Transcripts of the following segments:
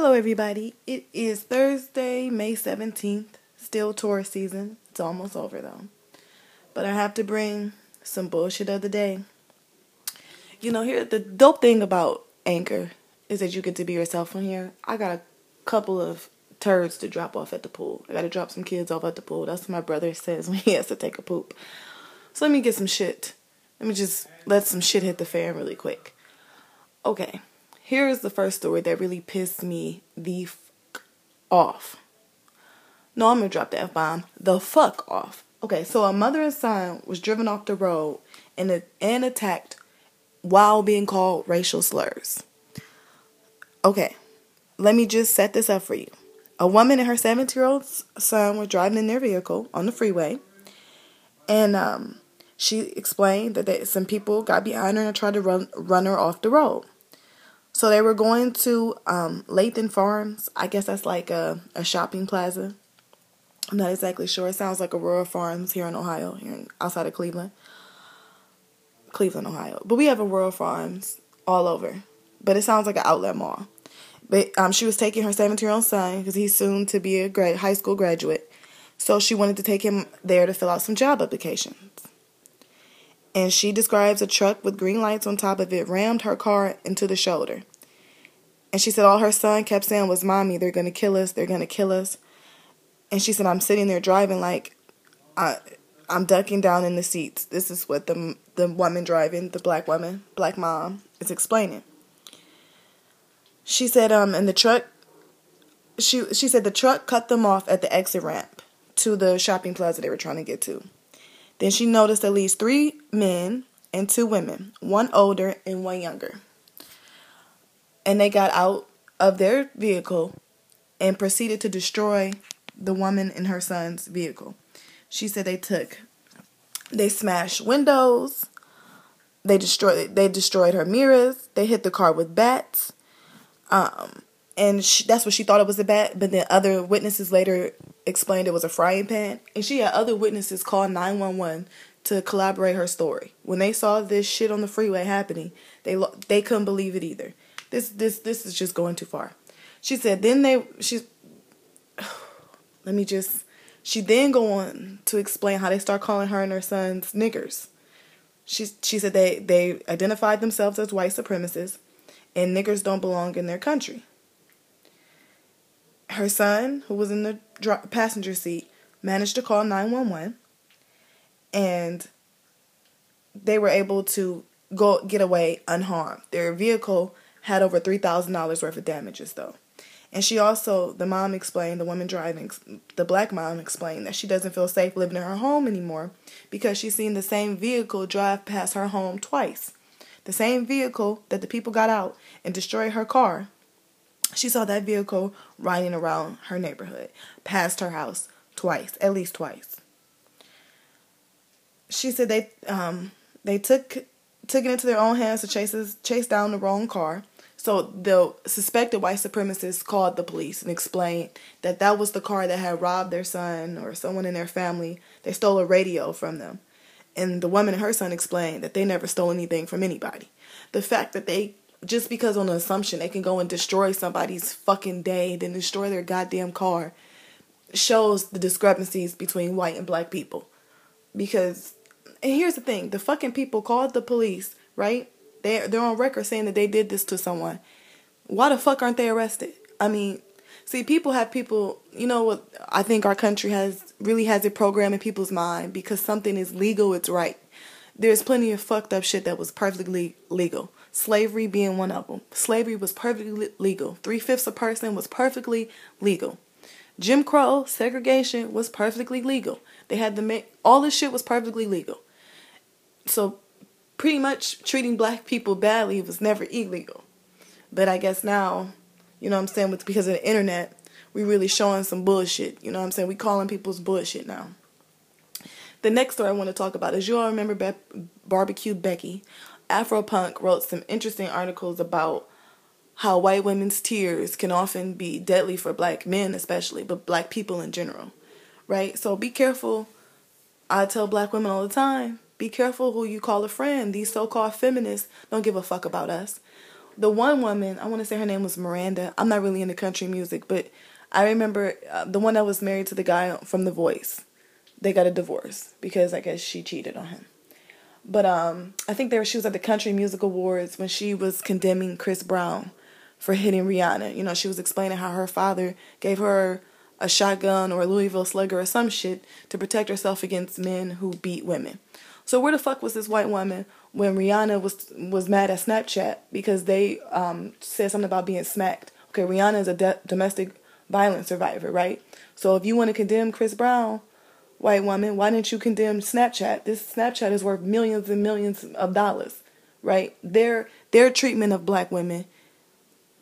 Hello, everybody. It is Thursday, May 17th. Still tourist season. It's almost over, though. But I have to bring some bullshit of the day. You know, here, the dope thing about Anchor is that you get to be yourself on here. I got a couple of turds to drop off at the pool. I got to drop some kids off at the pool. That's what my brother says when he has to take a poop. So let me get some shit. Let me just let some shit hit the fan really quick. Okay. Here's the first story that really pissed me the fuck off. No, I'm gonna drop the F bomb. The fuck off. Okay, so a mother and son was driven off the road and, and attacked while being called racial slurs. Okay, let me just set this up for you. A woman and her 17 year old son were driving in their vehicle on the freeway, and um, she explained that they, some people got behind her and tried to run, run her off the road. So they were going to um, Lathan Farms. I guess that's like a, a shopping plaza. I'm not exactly sure. It sounds like Aurora Farms here in Ohio, here in, outside of Cleveland. Cleveland, Ohio. But we have Aurora Farms all over. But it sounds like an outlet mall. But um, she was taking her 17 year old son because he's soon to be a grad, high school graduate. So she wanted to take him there to fill out some job applications and she describes a truck with green lights on top of it rammed her car into the shoulder. And she said all her son kept saying was, Mommy, they're going to kill us. They're going to kill us. And she said, I'm sitting there driving like I, I'm ducking down in the seats. This is what the, the woman driving, the black woman, black mom, is explaining. She said, um, and the truck, she, she said the truck cut them off at the exit ramp to the shopping plaza they were trying to get to. Then she noticed at least three men and two women, one older and one younger. And they got out of their vehicle and proceeded to destroy the woman and her son's vehicle. She said they took, they smashed windows, they destroyed, they destroyed her mirrors, they hit the car with bats, um, and she, that's what she thought it was a bat. But then other witnesses later explained it was a frying pan, and she had other witnesses call 911 to collaborate her story. When they saw this shit on the freeway happening, they they couldn't believe it either. This this this is just going too far. She said then they she let me just she then go on to explain how they start calling her and her sons niggers. She she said they they identified themselves as white supremacists and niggers don't belong in their country. Her son, who was in the passenger seat managed to call 911 and they were able to go get away unharmed. Their vehicle had over $3,000 worth of damages though. And she also, the mom explained, the woman driving, the black mom explained that she doesn't feel safe living in her home anymore because she's seen the same vehicle drive past her home twice. The same vehicle that the people got out and destroyed her car she saw that vehicle riding around her neighborhood, past her house twice, at least twice. She said they um they took took it into their own hands to chase chase down the wrong car. So the suspected white supremacists called the police and explained that that was the car that had robbed their son or someone in their family. They stole a radio from them. And the woman and her son explained that they never stole anything from anybody. The fact that they just because on an assumption they can go and destroy somebody's fucking day, then destroy their goddamn car, shows the discrepancies between white and black people. Because, and here's the thing: the fucking people called the police, right? They they're on record saying that they did this to someone. Why the fuck aren't they arrested? I mean, see, people have people. You know what? I think our country has really has a program in people's mind because something is legal, it's right. There's plenty of fucked up shit that was perfectly legal slavery being one of them. Slavery was perfectly legal. Three fifths a person was perfectly legal. Jim Crow, segregation was perfectly legal. They had to make all this shit was perfectly legal. So pretty much treating black people badly was never illegal. But I guess now, you know what I'm saying, with because of the internet, we really showing some bullshit. You know what I'm saying? We calling people's bullshit now. The next story I want to talk about is you all remember Be- Barbecue Becky. Afropunk wrote some interesting articles about how white women's tears can often be deadly for black men, especially, but black people in general, right? So be careful. I tell black women all the time be careful who you call a friend. These so called feminists don't give a fuck about us. the one woman, I want to say her name was Miranda. I'm not really into country music, but I remember uh, the one that was married to the guy from The Voice. They got a divorce because I guess she cheated on him. But um, I think there she was at the Country Music Awards when she was condemning Chris Brown for hitting Rihanna. You know, she was explaining how her father gave her a shotgun or a Louisville slugger or some shit to protect herself against men who beat women. So where the fuck was this white woman when Rihanna was was mad at Snapchat because they um, said something about being smacked? Okay, Rihanna is a de- domestic violence survivor, right? So if you want to condemn Chris Brown, white woman, why didn't you condemn Snapchat? This Snapchat is worth millions and millions of dollars, right? Their their treatment of black women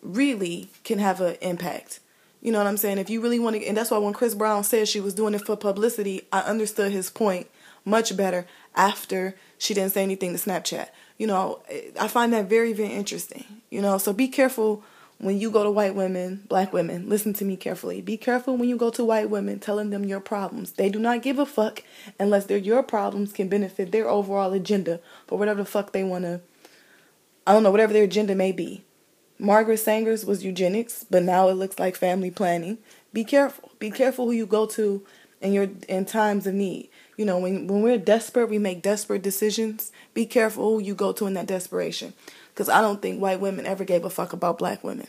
really can have an impact. You know what I'm saying? If you really want to, and that's why when Chris Brown said she was doing it for publicity, I understood his point much better after she didn't say anything to Snapchat. You know, I find that very, very interesting. You know, so be careful when you go to white women, black women, listen to me carefully. Be careful when you go to white women telling them your problems. They do not give a fuck unless they're your problems can benefit their overall agenda for whatever the fuck they want to, I don't know, whatever their agenda may be. Margaret Sanger's was eugenics, but now it looks like family planning. Be careful. Be careful who you go to in your in times of need. You know, when when we're desperate, we make desperate decisions. Be careful who you go to in that desperation. Because I don't think white women ever gave a fuck about black women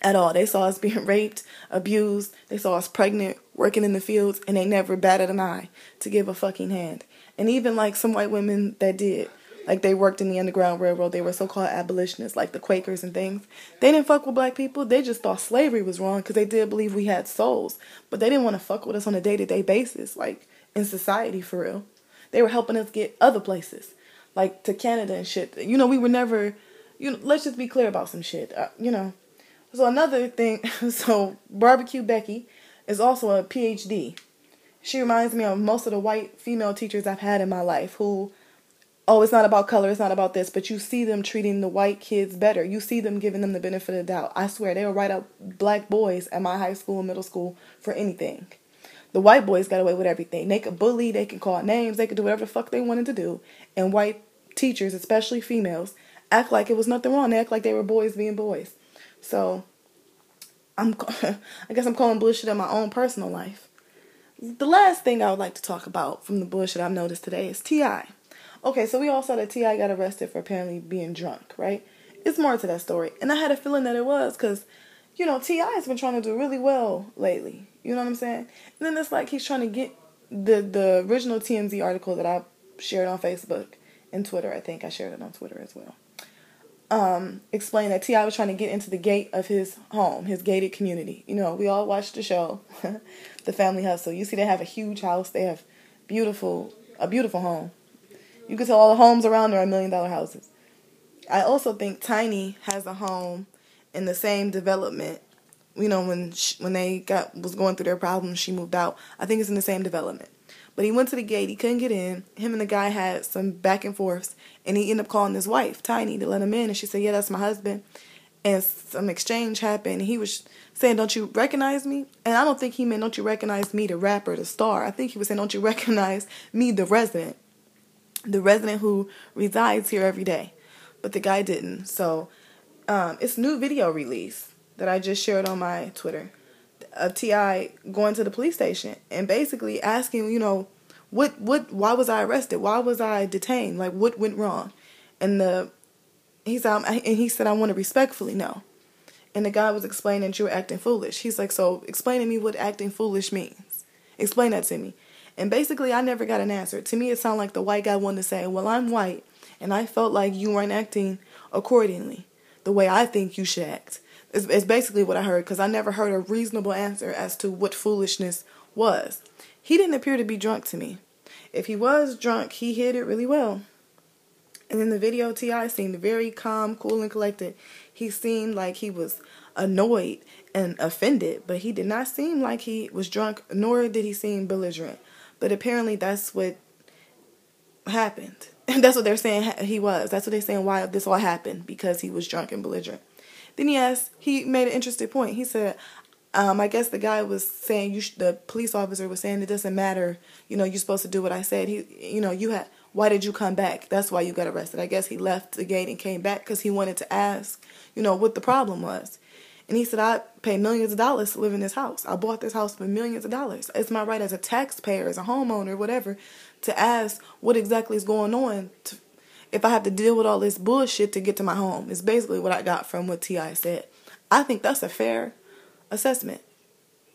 at all. They saw us being raped, abused, they saw us pregnant, working in the fields, and they never batted an eye to give a fucking hand. And even like some white women that did, like they worked in the Underground Railroad, they were so called abolitionists, like the Quakers and things. They didn't fuck with black people. They just thought slavery was wrong because they did believe we had souls. But they didn't want to fuck with us on a day to day basis, like in society for real. They were helping us get other places, like to Canada and shit. You know, we were never, you know, let's just be clear about some shit. Uh, you know. So another thing, so Barbecue Becky is also a PhD. She reminds me of most of the white female teachers I've had in my life who oh, it's not about color, it's not about this, but you see them treating the white kids better. You see them giving them the benefit of the doubt. I swear, they will write up black boys at my high school and middle school for anything. The white boys got away with everything. They could bully, they could call names, they could do whatever the fuck they wanted to do. And white teachers, especially females, act like it was nothing wrong. They act like they were boys being boys. So, I'm, I guess I'm calling bullshit in my own personal life. The last thing I would like to talk about from the bullshit I've noticed today is T.I. Okay, so we all saw that T.I. got arrested for apparently being drunk, right? It's more to that story. And I had a feeling that it was because, you know, T.I. has been trying to do really well lately. You know what I'm saying? And then it's like he's trying to get the the original TMZ article that I shared on Facebook and Twitter. I think I shared it on Twitter as well. Um, explain that T.I. was trying to get into the gate of his home, his gated community. You know, we all watched the show, The Family Hustle. You see, they have a huge house. They have beautiful, a beautiful home. You can tell all the homes around there are million dollar houses. I also think Tiny has a home in the same development. You know, when she, when they got was going through their problems, she moved out. I think it's in the same development. But he went to the gate. He couldn't get in. Him and the guy had some back and forths, and he ended up calling his wife, Tiny, to let him in. And she said, "Yeah, that's my husband." And some exchange happened. He was saying, "Don't you recognize me?" And I don't think he meant, "Don't you recognize me, the rapper, the star?" I think he was saying, "Don't you recognize me, the resident?" the resident who resides here every day, but the guy didn't. So um, it's new video release that I just shared on my Twitter of T.I. going to the police station and basically asking, you know, what what why was I arrested? Why was I detained? Like what went wrong? And the he said and he said I want to respectfully know. And the guy was explaining that you were acting foolish. He's like, so explain to me what acting foolish means. Explain that to me. And basically, I never got an answer. To me, it sounded like the white guy wanted to say, Well, I'm white, and I felt like you weren't acting accordingly, the way I think you should act. It's, basically what I heard, because I never heard a reasonable answer as to what foolishness was. He didn't appear to be drunk to me. If he was drunk, he hid it really well. And in the video, T.I. seemed very calm, cool, and collected. He seemed like he was annoyed and offended, but he did not seem like he was drunk, nor did he seem belligerent. But apparently that's what happened. And that's what they're saying he was. That's what they're saying why this all happened because he was drunk and belligerent. Then he asked, he made an interesting point. He said, um, I guess the guy was saying you, sh- the police officer was saying it doesn't matter. You know, you're supposed to do what I said. He, you know, you had Why did you come back? That's why you got arrested. I guess he left the gate and came back because he wanted to ask, you know, what the problem was. And he said, I pay millions of dollars to live in this house. I bought this house for millions of dollars. It's my right as a taxpayer, as a homeowner, whatever, to ask what exactly is going on to, if I have to deal with all this bullshit to get to my home. It's basically what I got from what T.I. said. I think that's a fair assessment.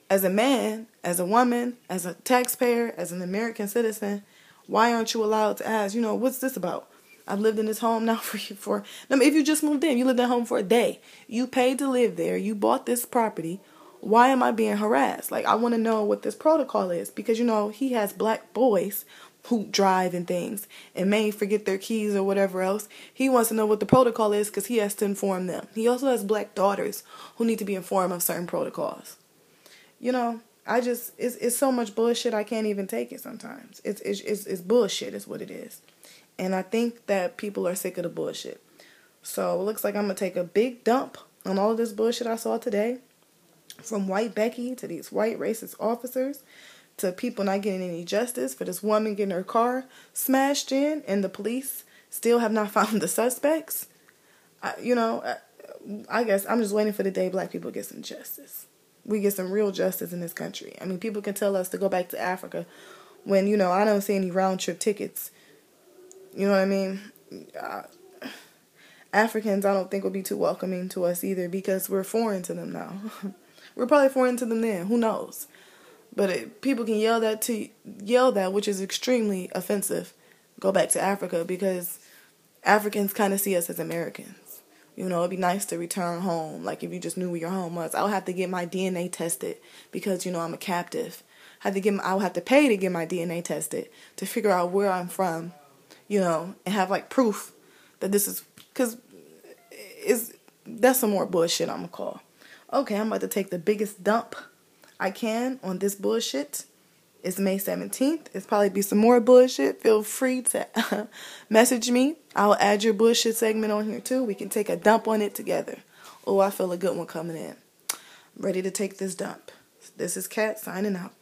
As a man, as a woman, as a taxpayer, as an American citizen, why aren't you allowed to ask, you know, what's this about? I've lived in this home now for for. I mean, if you just moved in, you lived at home for a day. You paid to live there. You bought this property. Why am I being harassed? Like I want to know what this protocol is because you know he has black boys who drive and things and may forget their keys or whatever else. He wants to know what the protocol is because he has to inform them. He also has black daughters who need to be informed of certain protocols. You know, I just it's it's so much bullshit I can't even take it sometimes. It's it's it's, it's bullshit is what it is. And I think that people are sick of the bullshit. So it looks like I'm to take a big dump on all of this bullshit I saw today. From white Becky to these white racist officers to people not getting any justice for this woman getting her car smashed in and the police still have not found the suspects. I, you know, I, I guess I'm just waiting for the day black people get some justice. We get some real justice in this country. I mean, people can tell us to go back to Africa when, you know, I don't see any round trip tickets you know what I mean? Uh, Africans, I don't think would be too welcoming to us either because we're foreign to them now. we're probably foreign to them then. Who knows? But it, people can yell that to yell that, which is extremely offensive. Go back to Africa because Africans kind of see us as Americans. You know, it'd be nice to return home. Like if you just knew where your home was, I would have to get my DNA tested because you know I'm a captive. I have to get. I would have to pay to get my DNA tested to figure out where I'm from you know, and have like proof that this is because is that's some more bullshit I'm gonna call. Okay, I'm about to take the biggest dump I can on this bullshit. It's May 17th. It's probably be some more bullshit. Feel free to message me. I'll add your bullshit segment on here too. We can take a dump on it together. Oh, I feel a good one coming in. I'm ready to take this dump. This is Kat signing out.